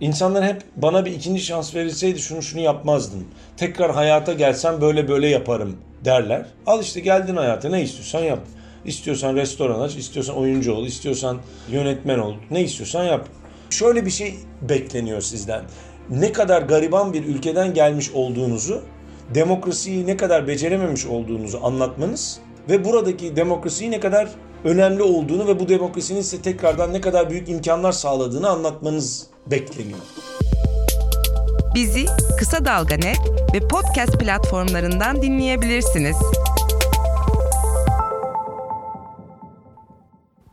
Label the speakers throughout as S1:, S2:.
S1: insanlar hep bana bir ikinci şans verilseydi şunu şunu yapmazdım. Tekrar hayata gelsem böyle böyle yaparım derler. Al işte geldin hayata ne istiyorsan yap. İstiyorsan restoran aç, istiyorsan oyuncu ol, istiyorsan yönetmen ol. Ne istiyorsan yap. Şöyle bir şey bekleniyor sizden. Ne kadar gariban bir ülkeden gelmiş olduğunuzu, demokrasiyi ne kadar becerememiş olduğunuzu anlatmanız ve buradaki demokrasiyi ne kadar önemli olduğunu ve bu demokrasinin size tekrardan ne kadar büyük imkanlar sağladığını anlatmanız bekleniyor.
S2: Bizi Kısa Dalga Net ve podcast platformlarından dinleyebilirsiniz.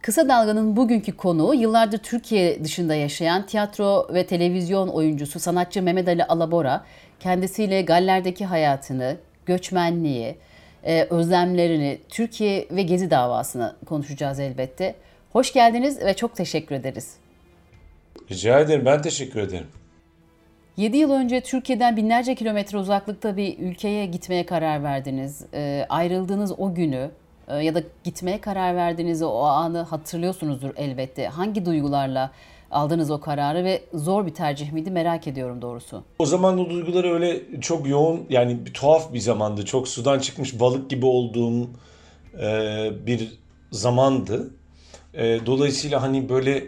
S3: Kısa Dalga'nın bugünkü konuğu yıllardır Türkiye dışında yaşayan tiyatro ve televizyon oyuncusu sanatçı Mehmet Ali Alabora. Kendisiyle Galler'deki hayatını, göçmenliği, e, özlemlerini, Türkiye ve Gezi davasını konuşacağız elbette. Hoş geldiniz ve çok teşekkür ederiz.
S1: Rica ederim. Ben teşekkür ederim.
S3: 7 yıl önce Türkiye'den binlerce kilometre uzaklıkta bir ülkeye gitmeye karar verdiniz. E, ayrıldığınız o günü e, ya da gitmeye karar verdiğiniz o anı hatırlıyorsunuzdur elbette. Hangi duygularla aldınız o kararı ve zor bir tercih miydi merak ediyorum doğrusu.
S1: O zaman o duyguları öyle çok yoğun yani bir tuhaf bir zamandı. Çok sudan çıkmış balık gibi olduğum e, bir zamandı. E, dolayısıyla hani böyle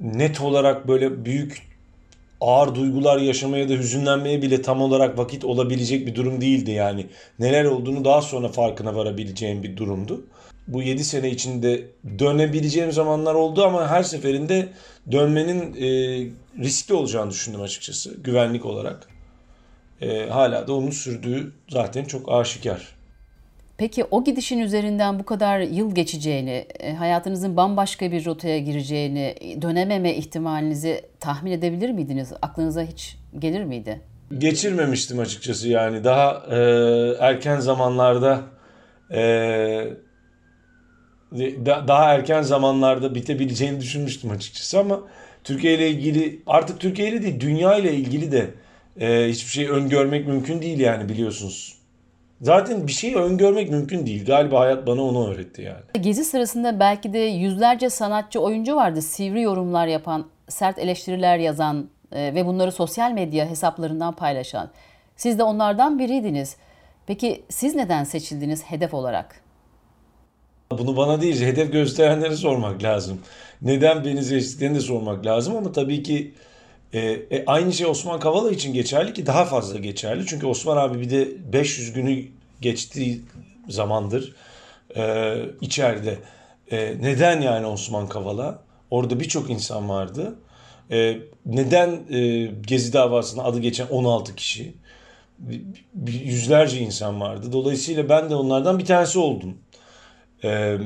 S1: net olarak böyle büyük ağır duygular yaşamaya da hüzünlenmeye bile tam olarak vakit olabilecek bir durum değildi yani. Neler olduğunu daha sonra farkına varabileceğim bir durumdu. Bu 7 sene içinde dönebileceğim zamanlar oldu ama her seferinde dönmenin e, riskli olacağını düşündüm açıkçası güvenlik olarak. E, hala da onun sürdüğü zaten çok aşikar.
S3: Peki o gidişin üzerinden bu kadar yıl geçeceğini, e, hayatınızın bambaşka bir rotaya gireceğini, dönememe ihtimalinizi tahmin edebilir miydiniz? Aklınıza hiç gelir miydi?
S1: Geçirmemiştim açıkçası yani. Daha e, erken zamanlarda e, da, daha erken zamanlarda bitebileceğini düşünmüştüm açıkçası ama Türkiye ile ilgili artık Türkiye ile değil dünya ile ilgili de e, hiçbir şey öngörmek mümkün değil yani biliyorsunuz. Zaten bir şeyi öngörmek mümkün değil. Galiba hayat bana onu öğretti yani.
S3: Gezi sırasında belki de yüzlerce sanatçı oyuncu vardı. Sivri yorumlar yapan, sert eleştiriler yazan e, ve bunları sosyal medya hesaplarından paylaşan. Siz de onlardan biriydiniz. Peki siz neden seçildiniz hedef olarak?
S1: Bunu bana değil, hedef gösterenlere sormak lazım. Neden beni seçtiklerini de sormak lazım ama tabii ki e, e, aynı şey Osman Kavala için geçerli ki daha fazla geçerli. Çünkü Osman abi bir de 500 günü geçtiği zamandır e, içeride. E, neden yani Osman Kavala? Orada birçok insan vardı. E, neden e, Gezi davasına adı geçen 16 kişi? Yüzlerce insan vardı. Dolayısıyla ben de onlardan bir tanesi oldum. Ee,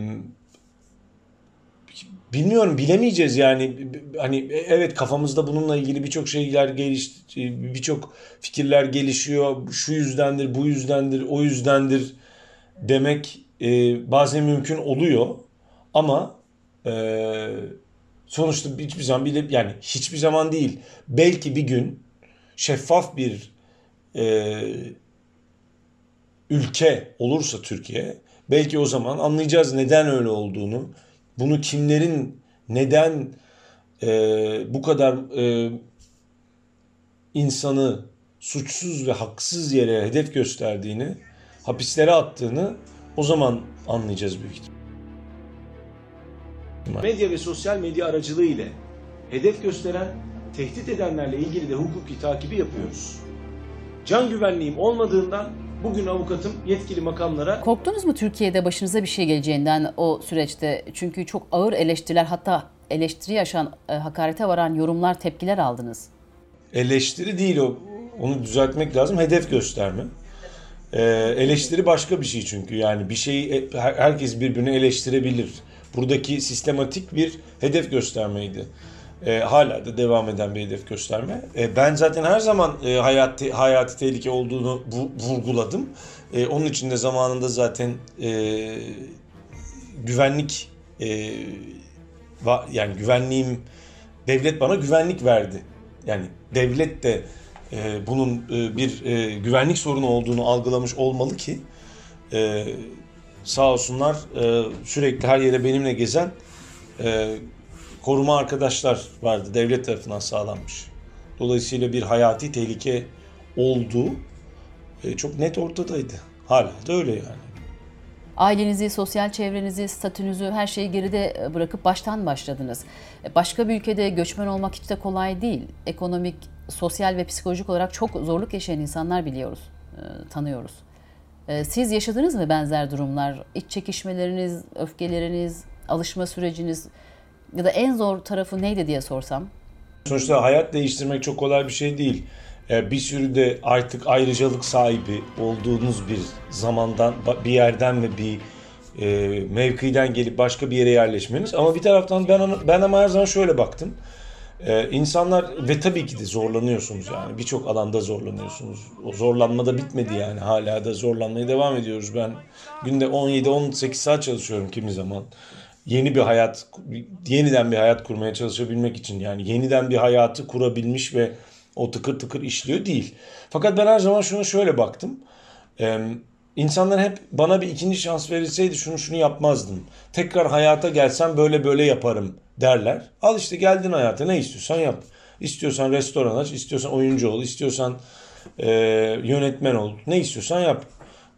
S1: bilmiyorum bilemeyeceğiz yani. Hani evet kafamızda bununla ilgili birçok şeyler geliş birçok fikirler gelişiyor. Şu yüzdendir bu yüzdendir o yüzdendir demek e, bazen mümkün oluyor. Ama e, sonuçta hiçbir zaman bile yani hiçbir zaman değil. Belki bir gün şeffaf bir e, ülke olursa Türkiye Belki o zaman anlayacağız neden öyle olduğunu. Bunu kimlerin neden e, bu kadar e, insanı suçsuz ve haksız yere hedef gösterdiğini, hapislere attığını o zaman anlayacağız büyük ihtimalle.
S4: Medya ve sosyal medya aracılığı ile hedef gösteren, tehdit edenlerle ilgili de hukuki takibi yapıyoruz. Can güvenliğim olmadığından Bugün avukatım yetkili makamlara...
S3: Korktunuz mu Türkiye'de başınıza bir şey geleceğinden o süreçte? Çünkü çok ağır eleştiriler hatta eleştiri yaşan, e, hakarete varan yorumlar, tepkiler aldınız.
S1: Eleştiri değil o. Onu düzeltmek lazım. Hedef gösterme. Ee, eleştiri başka bir şey çünkü. Yani bir şeyi e, herkes birbirini eleştirebilir. Buradaki sistematik bir hedef göstermeydi e, hala da devam eden bir hedef gösterme. E, ben zaten her zaman e, hayati, hayati tehlike olduğunu bu, vurguladım. E, onun için de zamanında zaten e, güvenlik e, va, yani güvenliğim devlet bana güvenlik verdi. Yani devlet de e, bunun e, bir e, güvenlik sorunu olduğunu algılamış olmalı ki e, sağ olsunlar e, sürekli her yere benimle gezen e, koruma arkadaşlar vardı. Devlet tarafından sağlanmış. Dolayısıyla bir hayati tehlike olduğu e, çok net ortadaydı. Hala da öyle yani.
S3: Ailenizi, sosyal çevrenizi, statünüzü her şeyi geride e, bırakıp baştan başladınız. E, Başka bir ülkede göçmen olmak hiç de kolay değil. Ekonomik, sosyal ve psikolojik olarak çok zorluk yaşayan insanlar biliyoruz, tanıyoruz. Siz yaşadınız mı benzer durumlar? İç çekişmeleriniz, öfkeleriniz, alışma süreciniz ya da en zor tarafı neydi diye sorsam?
S1: Sonuçta hayat değiştirmek çok kolay bir şey değil. Ee, Bir sürü de artık ayrıcalık sahibi olduğunuz bir zamandan, bir yerden ve bir e, mevkiden gelip başka bir yere yerleşmeniz. Ama bir taraftan ben ben ama her zaman şöyle baktım. Ee, insanlar ve tabii ki de zorlanıyorsunuz yani birçok alanda zorlanıyorsunuz. O zorlanma da bitmedi yani hala da zorlanmaya devam ediyoruz. Ben günde 17-18 saat çalışıyorum kimi zaman. Yeni bir hayat, yeniden bir hayat kurmaya çalışabilmek için yani yeniden bir hayatı kurabilmiş ve o tıkır tıkır işliyor değil. Fakat ben her zaman şuna şöyle baktım. Ee, insanlar hep bana bir ikinci şans verilseydi şunu şunu yapmazdım. Tekrar hayata gelsem böyle böyle yaparım derler. Al işte geldin hayata ne istiyorsan yap. İstiyorsan restoran aç, istiyorsan oyuncu ol, istiyorsan e, yönetmen ol. Ne istiyorsan yap.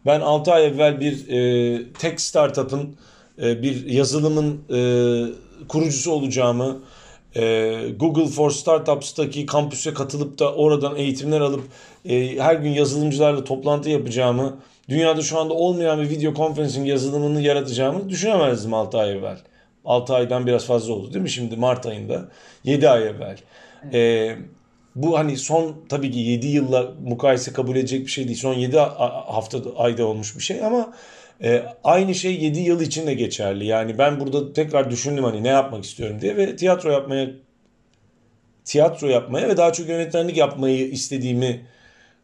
S1: Ben 6 ay evvel bir e, tech startup'ın e, bir yazılımın e, kurucusu olacağımı, e, Google for Startups'taki kampüse katılıp da oradan eğitimler alıp her gün yazılımcılarla toplantı yapacağımı, dünyada şu anda olmayan bir video conferencing yazılımını yaratacağımı düşünemezdim 6 ay evvel. 6 aydan biraz fazla oldu değil mi şimdi Mart ayında? 7 ay evvel. E, bu hani son tabii ki 7 yılla mukayese kabul edecek bir şey değil. Son 7 hafta ayda olmuş bir şey ama e, aynı şey 7 yıl için de geçerli. Yani ben burada tekrar düşündüm hani ne yapmak istiyorum diye ve tiyatro yapmaya tiyatro yapmaya ve daha çok yönetmenlik yapmayı istediğimi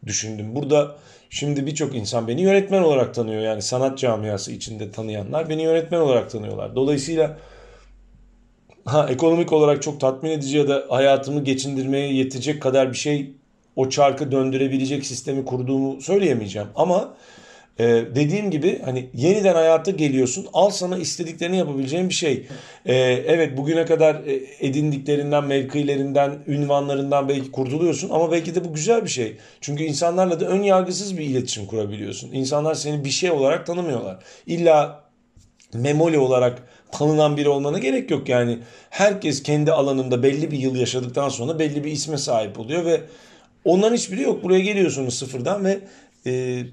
S1: düşündüm. Burada şimdi birçok insan beni yönetmen olarak tanıyor. Yani sanat camiası içinde tanıyanlar beni yönetmen olarak tanıyorlar. Dolayısıyla ha ekonomik olarak çok tatmin edici ya da hayatımı geçindirmeye yetecek kadar bir şey o çarkı döndürebilecek sistemi kurduğumu söyleyemeyeceğim. Ama e, dediğim gibi hani yeniden hayata geliyorsun. Al sana istediklerini yapabileceğin bir şey. E, evet bugüne kadar e, edindiklerinden, mevkilerinden, ünvanlarından belki kurtuluyorsun ama belki de bu güzel bir şey. Çünkü insanlarla da ön yargısız bir iletişim kurabiliyorsun. İnsanlar seni bir şey olarak tanımıyorlar. İlla memoli olarak tanınan biri olmana gerek yok yani. Herkes kendi alanında belli bir yıl yaşadıktan sonra belli bir isme sahip oluyor ve onların hiçbiri yok. Buraya geliyorsunuz sıfırdan ve e,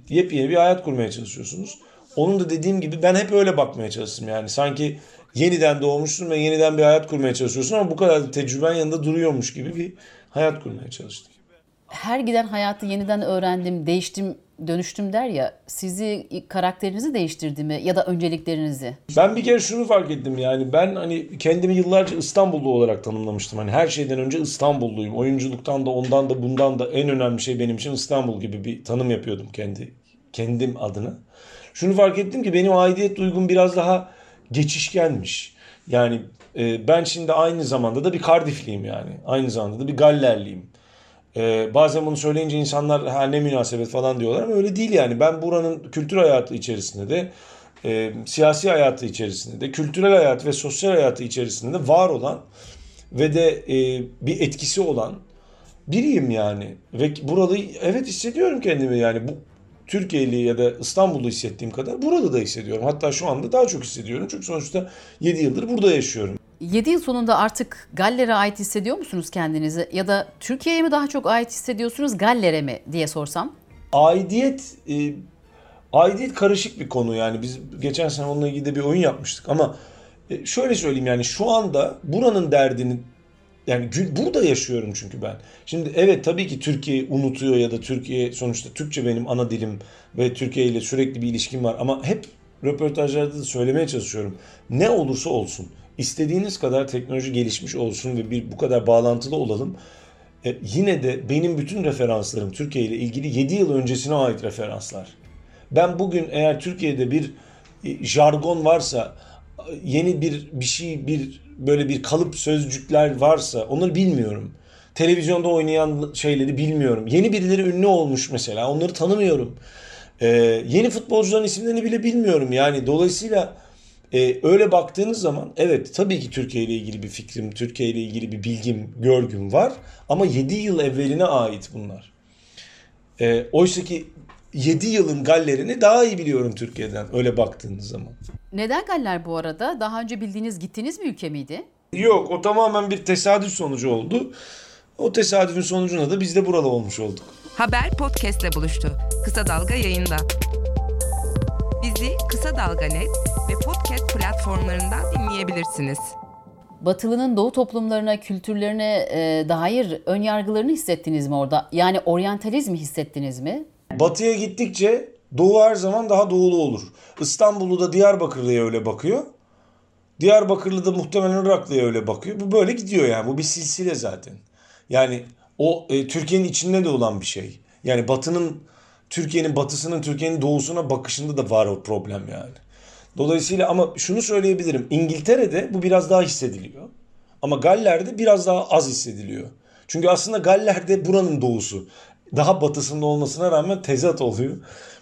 S1: yepyeni bir hayat kurmaya çalışıyorsunuz. Onun da dediğim gibi ben hep öyle bakmaya çalıştım yani. Sanki yeniden doğmuşsun ve yeniden bir hayat kurmaya çalışıyorsun ama bu kadar da tecrüben yanında duruyormuş gibi bir hayat kurmaya çalıştım.
S3: Her giden hayatı yeniden öğrendim, değiştim, dönüştüm der ya. Sizi karakterinizi değiştirdi mi ya da önceliklerinizi?
S1: Ben bir kere şunu fark ettim yani ben hani kendimi yıllarca İstanbullu olarak tanımlamıştım. Hani her şeyden önce İstanbulluyum. Oyunculuktan da ondan da bundan da en önemli şey benim için İstanbul gibi bir tanım yapıyordum kendi kendim adına. Şunu fark ettim ki benim aidiyet duygum biraz daha geçişkenmiş. Yani e, ben şimdi aynı zamanda da bir Cardiff'liyim yani. Aynı zamanda da bir Gallerliyim. Ee, bazen bunu söyleyince insanlar ha ne münasebet falan diyorlar ama öyle değil yani. Ben buranın kültür hayatı içerisinde de e, siyasi hayatı içerisinde de kültürel hayat ve sosyal hayatı içerisinde de var olan ve de e, bir etkisi olan biriyim yani. Ve burada evet hissediyorum kendimi yani bu Türkiye'li ya da İstanbul'da hissettiğim kadar burada da hissediyorum. Hatta şu anda daha çok hissediyorum. Çünkü sonuçta 7 yıldır burada yaşıyorum.
S3: 7 yıl sonunda artık Galler'e ait hissediyor musunuz kendinizi? Ya da Türkiye'ye mi daha çok ait hissediyorsunuz Galler'e mi diye sorsam?
S1: Aidiyet e, aidiyet karışık bir konu yani biz geçen sene onunla ilgili de bir oyun yapmıştık ama e, şöyle söyleyeyim yani şu anda buranın derdini yani burada yaşıyorum çünkü ben. Şimdi evet tabii ki Türkiye unutuyor ya da Türkiye sonuçta Türkçe benim ana dilim ve Türkiye ile sürekli bir ilişkim var ama hep röportajlarda da söylemeye çalışıyorum. Ne olursa olsun istediğiniz kadar teknoloji gelişmiş olsun ve bir bu kadar bağlantılı olalım. E, yine de benim bütün referanslarım Türkiye ile ilgili 7 yıl öncesine ait referanslar. Ben bugün eğer Türkiye'de bir e, jargon varsa, e, yeni bir bir şey, bir böyle bir kalıp sözcükler varsa onları bilmiyorum. Televizyonda oynayan şeyleri bilmiyorum. Yeni birileri ünlü olmuş mesela onları tanımıyorum. E, yeni futbolcuların isimlerini bile bilmiyorum. Yani dolayısıyla e, öyle baktığınız zaman evet tabii ki Türkiye ile ilgili bir fikrim, Türkiye ile ilgili bir bilgim, görgüm var. Ama 7 yıl evveline ait bunlar. E, oysa ki 7 yılın gallerini daha iyi biliyorum Türkiye'den öyle baktığınız zaman.
S3: Neden Galler bu arada? Daha önce bildiğiniz gittiğiniz bir ülke miydi?
S1: Yok o tamamen bir tesadüf sonucu oldu. O tesadüfün sonucunda da biz de buralı olmuş olduk.
S2: Haber podcastle buluştu. Kısa Dalga yayında. Bizi Kısa Dalga Net ve podcast platformlarından dinleyebilirsiniz.
S3: Batılı'nın Doğu toplumlarına, kültürlerine e, dair ön yargılarını hissettiniz mi orada? Yani oryantalizmi hissettiniz mi?
S1: Batıya gittikçe Doğu her zaman daha doğulu olur. İstanbul'u da Diyarbakırlı'ya öyle bakıyor. Diyarbakırlı da muhtemelen Iraklı'ya öyle bakıyor. Bu böyle gidiyor yani. Bu bir silsile zaten. Yani o e, Türkiye'nin içinde de olan bir şey. Yani Batı'nın Türkiye'nin batısının Türkiye'nin doğusuna bakışında da var o problem yani. Dolayısıyla ama şunu söyleyebilirim. İngiltere'de bu biraz daha hissediliyor. Ama Galler'de biraz daha az hissediliyor. Çünkü aslında Galler'de buranın doğusu. Daha batısında olmasına rağmen tezat oluyor.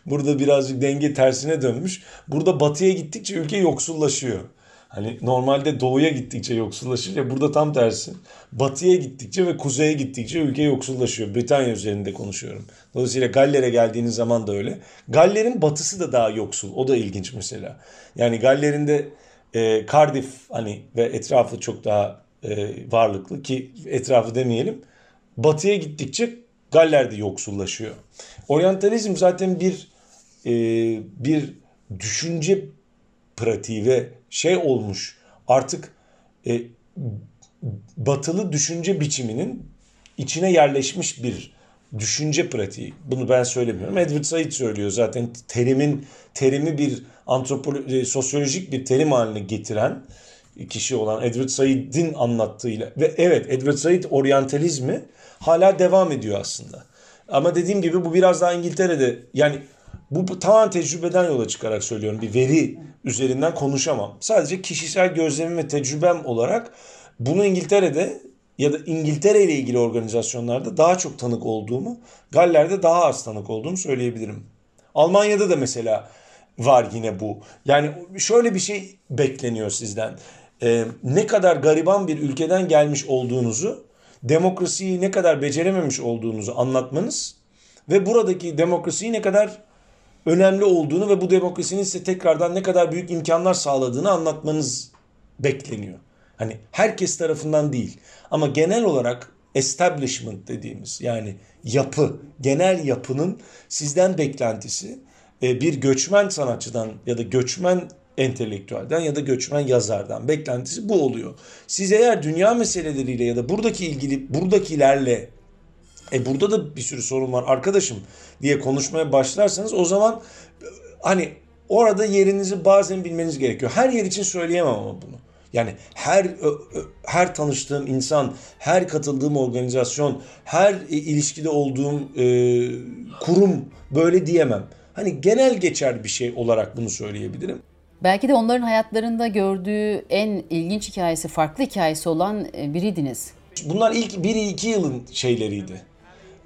S1: Burada birazcık denge tersine dönmüş. Burada batıya gittikçe ülke yoksullaşıyor. Hani normalde doğuya gittikçe yoksullaşır ya burada tam tersi. Batıya gittikçe ve kuzeye gittikçe ülke yoksullaşıyor. Britanya üzerinde konuşuyorum. Dolayısıyla Galler'e geldiğiniz zaman da öyle. Galler'in batısı da daha yoksul. O da ilginç mesela. Yani Galler'in de e, Cardiff hani ve etrafı çok daha e, varlıklı ki etrafı demeyelim. Batıya gittikçe Galler de yoksullaşıyor. Oryantalizm zaten bir e, bir düşünce pratiği ve şey olmuş artık e, batılı düşünce biçiminin içine yerleşmiş bir düşünce pratiği. Bunu ben söylemiyorum. Edward Said söylüyor zaten terimin terimi bir antropoloji, sosyolojik bir terim haline getiren kişi olan Edward Said'in anlattığıyla ve evet Edward Said oryantalizmi hala devam ediyor aslında. Ama dediğim gibi bu biraz daha İngiltere'de yani bu tamamen tecrübeden yola çıkarak söylüyorum. Bir veri üzerinden konuşamam. Sadece kişisel gözlemim ve tecrübem olarak bunu İngiltere'de ya da İngiltere ile ilgili organizasyonlarda daha çok tanık olduğumu, Galler'de daha az tanık olduğumu söyleyebilirim. Almanya'da da mesela var yine bu. Yani şöyle bir şey bekleniyor sizden. Ee, ne kadar gariban bir ülkeden gelmiş olduğunuzu, demokrasiyi ne kadar becerememiş olduğunuzu anlatmanız ve buradaki demokrasiyi ne kadar önemli olduğunu ve bu demokrasinin size tekrardan ne kadar büyük imkanlar sağladığını anlatmanız bekleniyor. Hani herkes tarafından değil ama genel olarak establishment dediğimiz yani yapı, genel yapının sizden beklentisi e, bir göçmen sanatçıdan ya da göçmen entelektüelden ya da göçmen yazardan beklentisi bu oluyor. Siz eğer dünya meseleleriyle ya da buradaki ilgili buradakilerle e burada da bir sürü sorun var arkadaşım diye konuşmaya başlarsanız o zaman hani orada yerinizi bazen bilmeniz gerekiyor. Her yer için söyleyemem ama bunu. Yani her her tanıştığım insan, her katıldığım organizasyon, her ilişkide olduğum e, kurum böyle diyemem. Hani genel geçer bir şey olarak bunu söyleyebilirim.
S3: Belki de onların hayatlarında gördüğü en ilginç hikayesi, farklı hikayesi olan e, biriydiniz.
S1: Bunlar ilk 1-2 yılın şeyleriydi.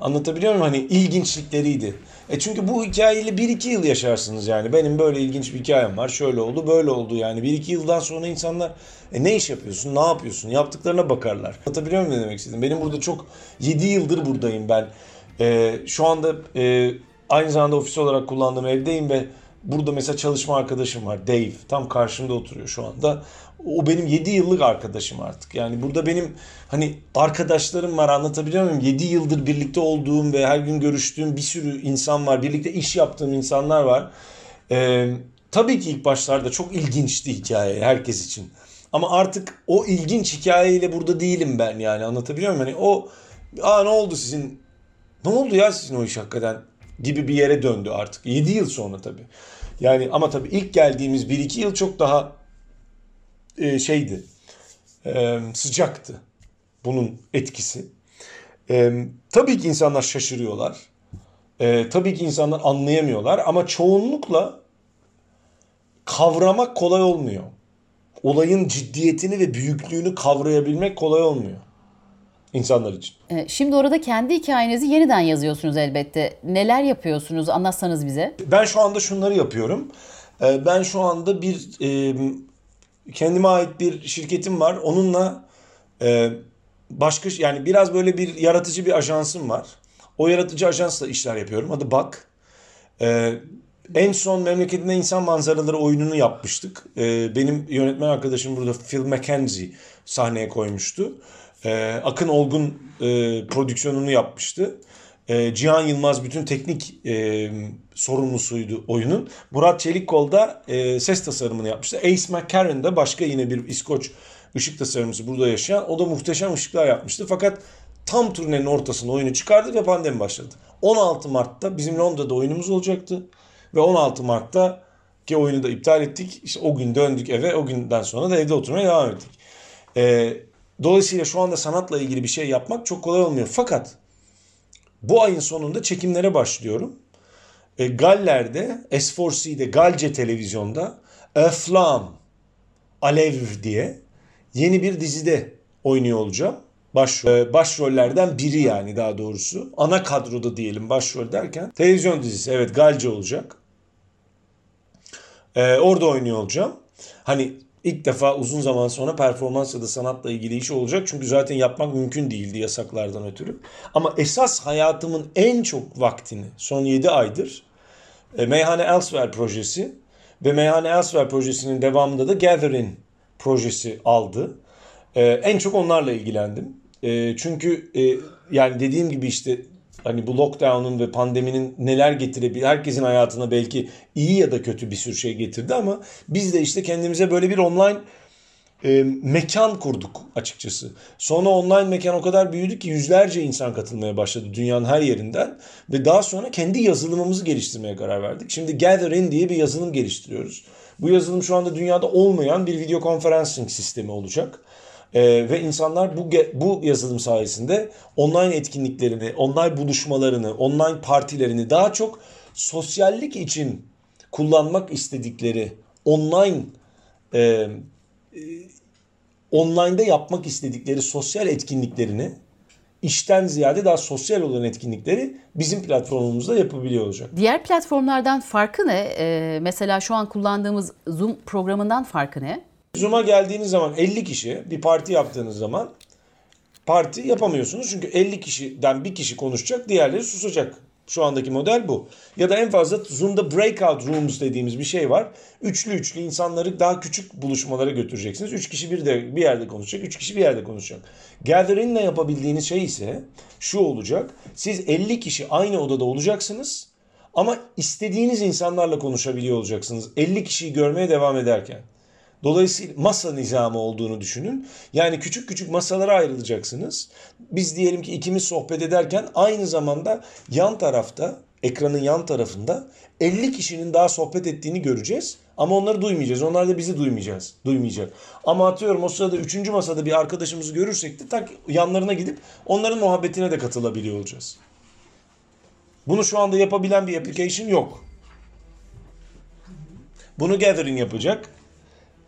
S1: Anlatabiliyor muyum? Hani ilginçlikleriydi. E çünkü bu hikayeyle 1-2 yıl yaşarsınız yani. Benim böyle ilginç bir hikayem var. Şöyle oldu, böyle oldu yani. 1-2 yıldan sonra insanlar e ne iş yapıyorsun, ne yapıyorsun? Yaptıklarına bakarlar. Anlatabiliyor muyum ne demek istedim? Benim burada çok 7 yıldır buradayım ben. E, şu anda e, aynı zamanda ofis olarak kullandığım evdeyim ve Burada mesela çalışma arkadaşım var Dave. Tam karşımda oturuyor şu anda. O benim 7 yıllık arkadaşım artık. Yani burada benim hani arkadaşlarım var anlatabiliyor muyum? 7 yıldır birlikte olduğum ve her gün görüştüğüm bir sürü insan var. Birlikte iş yaptığım insanlar var. Ee, tabii ki ilk başlarda çok ilginçti hikaye herkes için. Ama artık o ilginç hikayeyle burada değilim ben yani anlatabiliyor muyum? Hani o aa ne oldu sizin ne oldu ya sizin o iş hakikaten gibi bir yere döndü artık. 7 yıl sonra tabii. Yani ama tabii ilk geldiğimiz 1-2 yıl çok daha e, şeydi. E, sıcaktı. Bunun etkisi. E, tabii ki insanlar şaşırıyorlar. E, tabii ki insanlar anlayamıyorlar ama çoğunlukla kavramak kolay olmuyor. Olayın ciddiyetini ve büyüklüğünü kavrayabilmek kolay olmuyor insanlar için.
S3: E, şimdi orada kendi hikayenizi yeniden yazıyorsunuz elbette. Neler yapıyorsunuz? Anlatsanız bize.
S1: Ben şu anda şunları yapıyorum. E, ben şu anda bir e, kendime ait bir şirketim var. Onunla e, başka yani biraz böyle bir yaratıcı bir ajansım var. O yaratıcı ajansla işler yapıyorum. Adı Bak. E, en son memleketinde insan manzaraları oyununu yapmıştık. Benim yönetmen arkadaşım burada Phil McKenzie sahneye koymuştu. E, Akın Olgun e, prodüksiyonunu yapmıştı. E, Cihan Yılmaz bütün teknik e, sorumlusuydu oyunun. Murat Çelikkol da e, ses tasarımını yapmıştı. Ace McCarron da başka yine bir İskoç ışık tasarımcısı burada yaşayan. O da muhteşem ışıklar yapmıştı. Fakat tam turnenin ortasında oyunu çıkardık ve pandemi başladı. 16 Mart'ta bizim Londra'da oyunumuz olacaktı. Ve 16 Mart'ta ki oyunu da iptal ettik. İşte o gün döndük eve. O günden sonra da evde oturmaya devam ettik. E, dolayısıyla şu anda sanatla ilgili bir şey yapmak çok kolay olmuyor. Fakat bu ayın sonunda çekimlere başlıyorum. E, Galler'de S4C'de Galce televizyonda Eflam Alev diye yeni bir dizide oynuyor olacağım. Baş, e, başrollerden biri yani daha doğrusu. Ana kadroda diyelim başrol derken. Televizyon dizisi evet Galce olacak. E, orada oynuyor olacağım. Hani ilk defa uzun zaman sonra performans ya da sanatla ilgili iş olacak. Çünkü zaten yapmak mümkün değildi yasaklardan ötürü. Ama esas hayatımın en çok vaktini son 7 aydır e, Meyhane Elsewhere projesi ve Meyhane Elsewhere projesinin devamında da Gathering projesi aldı. E, en çok onlarla ilgilendim. E, çünkü e, yani dediğim gibi işte hani bu lockdown'un ve pandeminin neler getirebilir herkesin hayatına belki iyi ya da kötü bir sürü şey getirdi ama biz de işte kendimize böyle bir online e, mekan kurduk açıkçası. Sonra online mekan o kadar büyüdü ki yüzlerce insan katılmaya başladı dünyanın her yerinden ve daha sonra kendi yazılımımızı geliştirmeye karar verdik. Şimdi Gathering diye bir yazılım geliştiriyoruz. Bu yazılım şu anda dünyada olmayan bir video conferencing sistemi olacak. Ee, ve insanlar bu bu yazılım sayesinde online etkinliklerini, online buluşmalarını, online partilerini daha çok sosyallik için kullanmak istedikleri online e, e, online'da yapmak istedikleri sosyal etkinliklerini işten ziyade daha sosyal olan etkinlikleri bizim platformumuzda yapabiliyor olacak.
S3: Diğer platformlardan farkı ne? Ee, mesela şu an kullandığımız Zoom programından farkı ne?
S1: Zoom'a geldiğiniz zaman 50 kişi bir parti yaptığınız zaman parti yapamıyorsunuz. Çünkü 50 kişiden bir kişi konuşacak, diğerleri susacak. Şu andaki model bu. Ya da en fazla Zoom'da breakout rooms dediğimiz bir şey var. Üçlü üçlü insanları daha küçük buluşmalara götüreceksiniz. Üç kişi bir de bir yerde konuşacak, üç kişi bir yerde konuşacak. Gathering'le yapabildiğiniz şey ise şu olacak. Siz 50 kişi aynı odada olacaksınız ama istediğiniz insanlarla konuşabiliyor olacaksınız. 50 kişiyi görmeye devam ederken. Dolayısıyla masa nizamı olduğunu düşünün. Yani küçük küçük masalara ayrılacaksınız. Biz diyelim ki ikimiz sohbet ederken aynı zamanda yan tarafta, ekranın yan tarafında 50 kişinin daha sohbet ettiğini göreceğiz. Ama onları duymayacağız. Onlar da bizi duymayacağız. Duymayacak. Ama atıyorum o sırada üçüncü masada bir arkadaşımızı görürsek de tak yanlarına gidip onların muhabbetine de katılabiliyor olacağız. Bunu şu anda yapabilen bir application yok. Bunu Gathering yapacak.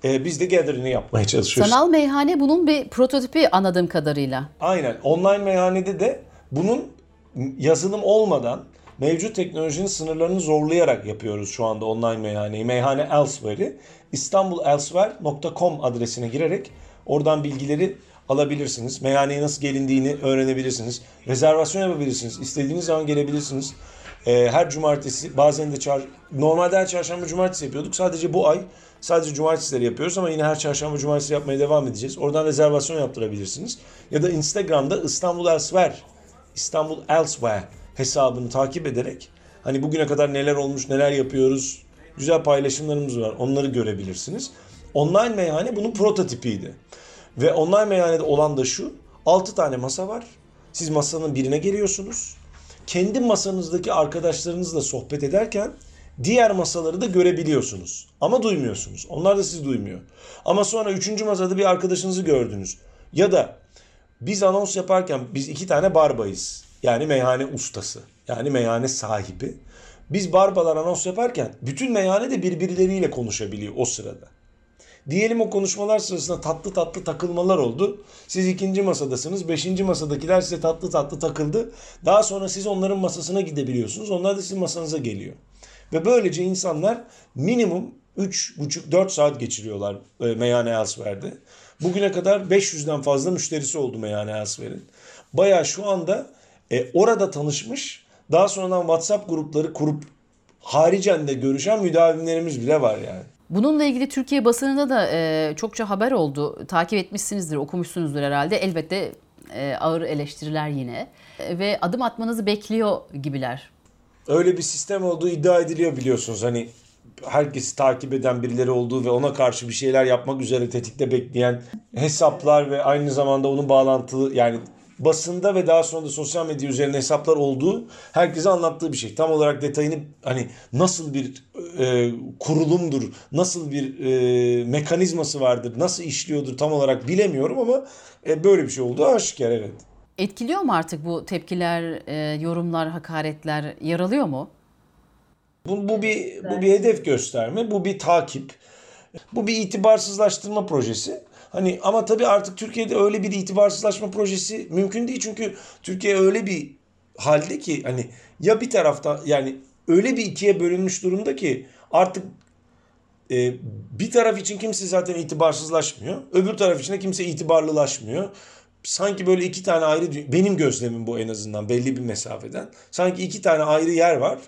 S1: Ee, biz de Gathering'i yapmaya çalışıyoruz.
S3: Sanal meyhane bunun bir prototipi anladığım kadarıyla.
S1: Aynen. Online meyhanede de bunun yazılım olmadan mevcut teknolojinin sınırlarını zorlayarak yapıyoruz şu anda online meyhaneyi. Meyhane Elsewhere'i istanbulelsewhere.com adresine girerek oradan bilgileri alabilirsiniz. Meyhaneye nasıl gelindiğini öğrenebilirsiniz. Rezervasyon yapabilirsiniz. İstediğiniz zaman gelebilirsiniz. Ee, her cumartesi bazen de çar normalde her çarşamba cumartesi yapıyorduk. Sadece bu ay sadece cumartesileri yapıyoruz ama yine her çarşamba cumartesi yapmaya devam edeceğiz. Oradan rezervasyon yaptırabilirsiniz. Ya da Instagram'da İstanbul Elsewhere İstanbul Elsewhere hesabını takip ederek hani bugüne kadar neler olmuş, neler yapıyoruz, güzel paylaşımlarımız var. Onları görebilirsiniz. Online meyhane bunun prototipiydi. Ve online meyhanede olan da şu. 6 tane masa var. Siz masanın birine geliyorsunuz. Kendi masanızdaki arkadaşlarınızla sohbet ederken diğer masaları da görebiliyorsunuz. Ama duymuyorsunuz. Onlar da sizi duymuyor. Ama sonra üçüncü masada bir arkadaşınızı gördünüz. Ya da biz anons yaparken biz iki tane barbayız. Yani meyhane ustası. Yani meyhane sahibi. Biz barbalar anons yaparken bütün meyhane de birbirleriyle konuşabiliyor o sırada. Diyelim o konuşmalar sırasında tatlı tatlı takılmalar oldu. Siz ikinci masadasınız. Beşinci masadakiler size tatlı tatlı takıldı. Daha sonra siz onların masasına gidebiliyorsunuz. Onlar da sizin masanıza geliyor. Ve böylece insanlar minimum 3,5-4 saat geçiriyorlar e, Meyhane Elsver'de. Bugüne kadar 500'den fazla müşterisi oldu Meyhane Elsver'in. Baya şu anda e, orada tanışmış daha sonradan WhatsApp grupları kurup haricen de görüşen müdavimlerimiz bile var yani.
S3: Bununla ilgili Türkiye basınında da e, çokça haber oldu. Takip etmişsinizdir, okumuşsunuzdur herhalde. Elbette e, ağır eleştiriler yine. E, ve adım atmanızı bekliyor gibiler.
S1: Öyle bir sistem olduğu iddia ediliyor biliyorsunuz. Hani herkesi takip eden birileri olduğu ve ona karşı bir şeyler yapmak üzere tetikte bekleyen hesaplar ve aynı zamanda onun bağlantılı yani basında ve daha sonra da sosyal medya üzerine hesaplar olduğu herkese anlattığı bir şey. Tam olarak detayını hani nasıl bir e, kurulumdur, nasıl bir e, mekanizması vardır, nasıl işliyordur tam olarak bilemiyorum ama e, böyle bir şey olduğu aşikar evet.
S3: Etkiliyor mu artık bu tepkiler, e, yorumlar, hakaretler yaralıyor mu?
S1: Bu, bu bir bu bir hedef gösterme, bu bir takip. Bu bir itibarsızlaştırma projesi. Hani ama tabii artık Türkiye'de öyle bir itibarsızlaşma projesi mümkün değil çünkü Türkiye öyle bir halde ki hani ya bir tarafta yani öyle bir ikiye bölünmüş durumda ki artık e, bir taraf için kimse zaten itibarsızlaşmıyor. Öbür taraf için de kimse itibarlılaşmıyor. Sanki böyle iki tane ayrı benim gözlemim bu en azından belli bir mesafeden. Sanki iki tane ayrı yer var.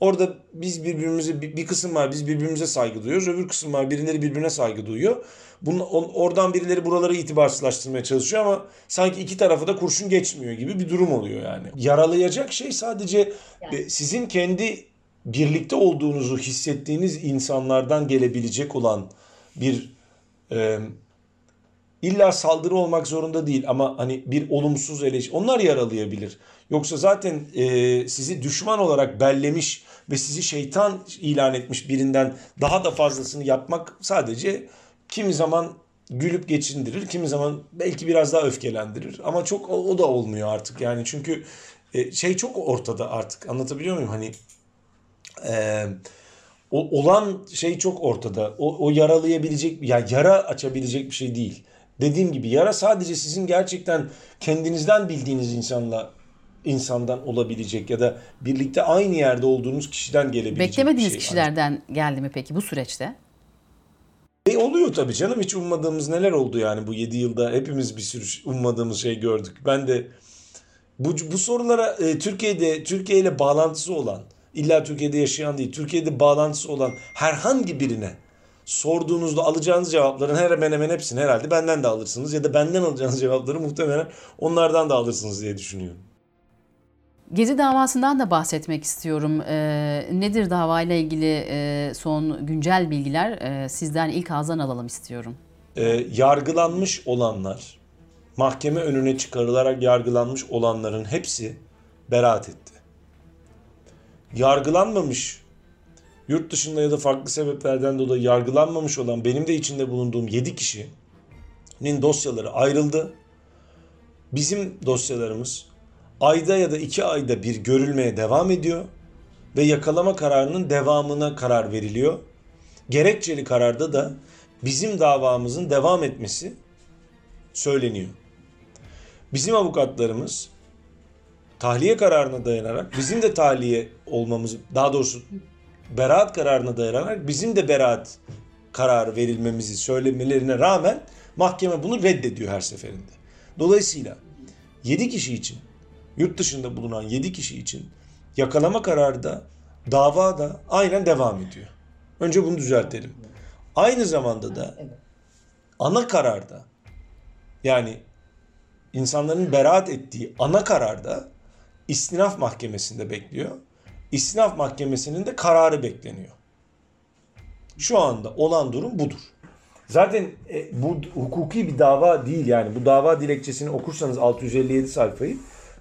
S1: Orada biz birbirimize bir kısım var biz birbirimize saygı duyuyoruz. Öbür kısım var birileri birbirine saygı duyuyor. Bunun, oradan birileri buraları itibarsızlaştırmaya çalışıyor ama sanki iki tarafa da kurşun geçmiyor gibi bir durum oluyor yani. Yaralayacak şey sadece yani. sizin kendi birlikte olduğunuzu hissettiğiniz insanlardan gelebilecek olan bir e, illa saldırı olmak zorunda değil ama hani bir olumsuz eleştiri onlar yaralayabilir. Yoksa zaten e, sizi düşman olarak bellemiş ve sizi şeytan ilan etmiş birinden daha da fazlasını yapmak sadece kimi zaman gülüp geçindirir, kimi zaman belki biraz daha öfkelendirir. Ama çok o, o da olmuyor artık yani çünkü e, şey çok ortada artık anlatabiliyor muyum? Hani e, o, olan şey çok ortada. O, o yaralayabilecek, yani yara açabilecek bir şey değil. Dediğim gibi yara sadece sizin gerçekten kendinizden bildiğiniz insanla insandan olabilecek ya da birlikte aynı yerde olduğunuz kişiden gelebilecek
S3: Beklemediğiniz
S1: şey.
S3: kişilerden geldi mi peki bu süreçte?
S1: E oluyor tabii canım hiç ummadığımız neler oldu yani bu 7 yılda hepimiz bir sürü ummadığımız şey gördük. Ben de bu, bu sorulara e, Türkiye'de Türkiye ile bağlantısı olan illa Türkiye'de yaşayan değil Türkiye'de bağlantısı olan herhangi birine sorduğunuzda alacağınız cevapların hemen hemen hepsini herhalde benden de alırsınız ya da benden alacağınız cevapları muhtemelen onlardan da alırsınız diye düşünüyorum.
S3: Gezi davasından da bahsetmek istiyorum. E, nedir davayla ilgili e, son güncel bilgiler? E, sizden ilk ağızdan alalım istiyorum.
S1: E, yargılanmış olanlar, mahkeme önüne çıkarılarak yargılanmış olanların hepsi beraat etti. Yargılanmamış, yurt dışında ya da farklı sebeplerden dolayı yargılanmamış olan benim de içinde bulunduğum 7 kişinin dosyaları ayrıldı. Bizim dosyalarımız ayda ya da iki ayda bir görülmeye devam ediyor ve yakalama kararının devamına karar veriliyor. Gerekçeli kararda da bizim davamızın devam etmesi söyleniyor. Bizim avukatlarımız tahliye kararına dayanarak bizim de tahliye olmamız daha doğrusu beraat kararına dayanarak bizim de beraat kararı verilmemizi söylemelerine rağmen mahkeme bunu reddediyor her seferinde. Dolayısıyla 7 kişi için yurt dışında bulunan 7 kişi için yakalama kararı da dava da aynen devam ediyor. Önce bunu düzeltelim. Aynı zamanda da ana kararda yani insanların beraat ettiği ana kararda istinaf mahkemesinde bekliyor. İstinaf mahkemesinin de kararı bekleniyor. Şu anda olan durum budur. Zaten e, bu hukuki bir dava değil yani. Bu dava dilekçesini okursanız 657 sayfayı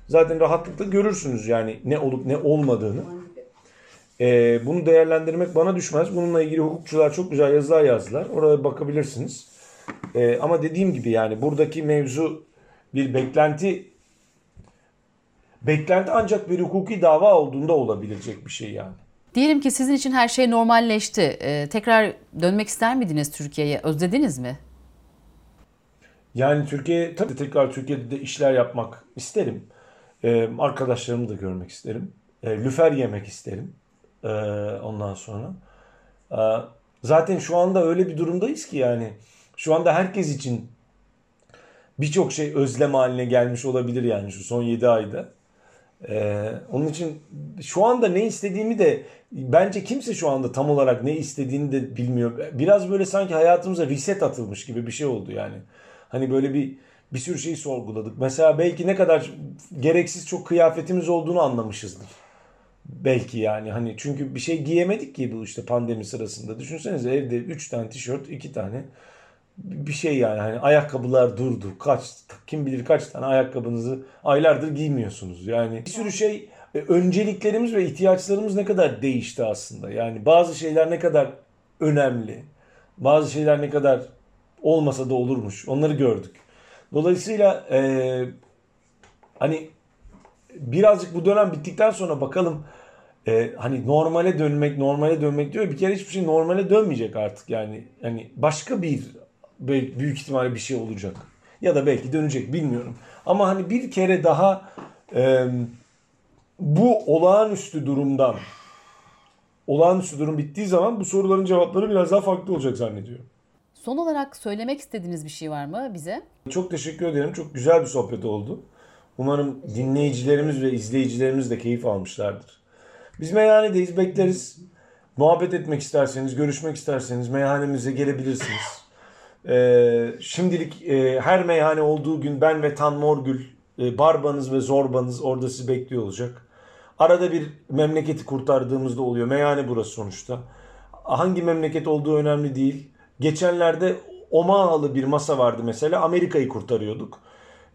S1: zaten rahatlıkla görürsünüz yani ne olup ne olmadığını. Ee, bunu değerlendirmek bana düşmez. Bununla ilgili hukukçular çok güzel yazılar yazdılar. Oraya bakabilirsiniz. Ee, ama dediğim gibi yani buradaki mevzu bir beklenti beklenti ancak bir hukuki dava olduğunda olabilecek bir şey yani.
S3: Diyelim ki sizin için her şey normalleşti. Ee, tekrar dönmek ister miydiniz Türkiye'ye? Özlediniz mi?
S1: Yani Türkiye tabii tekrar Türkiye'de de işler yapmak isterim. Ee, arkadaşlarımı da görmek isterim. Ee, lüfer yemek isterim. Ee, ondan sonra. Ee, Zaten şu anda öyle bir durumdayız ki yani. Şu anda herkes için birçok şey özlem haline gelmiş olabilir yani şu son 7 ayda. Ee, onun için şu anda ne istediğimi de bence kimse şu anda tam olarak ne istediğini de bilmiyor. Biraz böyle sanki hayatımıza reset atılmış gibi bir şey oldu yani. Hani böyle bir bir sürü şeyi sorguladık. Mesela belki ne kadar gereksiz çok kıyafetimiz olduğunu anlamışızdır. Belki yani hani çünkü bir şey giyemedik ki bu işte pandemi sırasında. Düşünsenize evde 3 tane tişört, 2 tane bir şey yani hani ayakkabılar durdu. Kaç kim bilir kaç tane ayakkabınızı aylardır giymiyorsunuz. Yani bir sürü şey e, önceliklerimiz ve ihtiyaçlarımız ne kadar değişti aslında. Yani bazı şeyler ne kadar önemli. Bazı şeyler ne kadar olmasa da olurmuş. Onları gördük. Dolayısıyla e, hani birazcık bu dönem bittikten sonra bakalım e, hani normale dönmek normale dönmek diyor bir kere hiçbir şey normale dönmeyecek artık yani hani başka bir büyük ihtimalle bir şey olacak ya da belki dönecek bilmiyorum ama hani bir kere daha e, bu olağanüstü durumdan olağanüstü durum bittiği zaman bu soruların cevapları biraz daha farklı olacak zannediyorum.
S3: Son olarak söylemek istediğiniz bir şey var mı bize?
S1: Çok teşekkür ederim. Çok güzel bir sohbet oldu. Umarım dinleyicilerimiz ve izleyicilerimiz de keyif almışlardır. Biz meyhanedeyiz, bekleriz. Muhabbet etmek isterseniz, görüşmek isterseniz meyhanemize gelebilirsiniz. Ee, şimdilik e, her meyhane olduğu gün ben ve Tan Morgül, e, Barbanız ve Zorbanız orada sizi bekliyor olacak. Arada bir memleketi kurtardığımızda oluyor. Meyhane burası sonuçta. Hangi memleket olduğu önemli değil. Geçenlerde Omahalı bir masa vardı mesela. Amerika'yı kurtarıyorduk.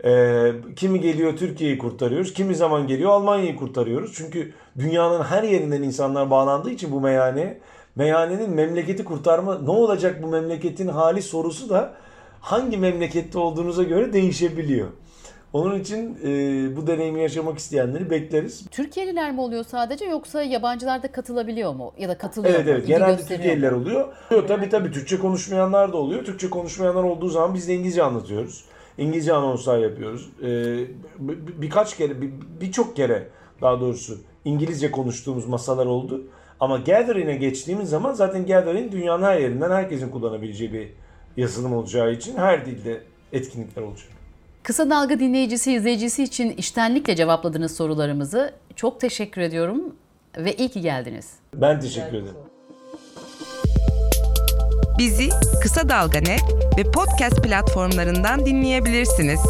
S1: Ee, kimi geliyor Türkiye'yi kurtarıyoruz. Kimi zaman geliyor Almanya'yı kurtarıyoruz. Çünkü dünyanın her yerinden insanlar bağlandığı için bu meyhane meyhanenin memleketi kurtarma ne olacak bu memleketin hali sorusu da hangi memlekette olduğunuza göre değişebiliyor. Onun için e, bu deneyimi yaşamak isteyenleri bekleriz.
S3: Türkiye'liler mi oluyor sadece yoksa yabancılar da katılabiliyor mu? Ya da katılıyor
S1: Evet
S3: mu?
S1: evet
S3: İlgi
S1: genelde Türkiye'liler
S3: mu?
S1: oluyor. Yok tabii tabii Türkçe konuşmayanlar da oluyor. Türkçe konuşmayanlar olduğu zaman biz de İngilizce anlatıyoruz. İngilizce anonslar yapıyoruz. Ee, bir- birkaç kere, bir- birçok kere daha doğrusu İngilizce konuştuğumuz masalar oldu. Ama Gathering'e geçtiğimiz zaman zaten Gathering dünyanın her yerinden herkesin kullanabileceği bir yazılım olacağı için her dilde etkinlikler olacak.
S3: Kısa Dalga dinleyicisi, izleyicisi için iştenlikle cevapladığınız sorularımızı çok teşekkür ediyorum ve iyi ki geldiniz.
S1: Ben teşekkür ederim.
S2: Bizi Kısa Dalga Net ve podcast platformlarından dinleyebilirsiniz.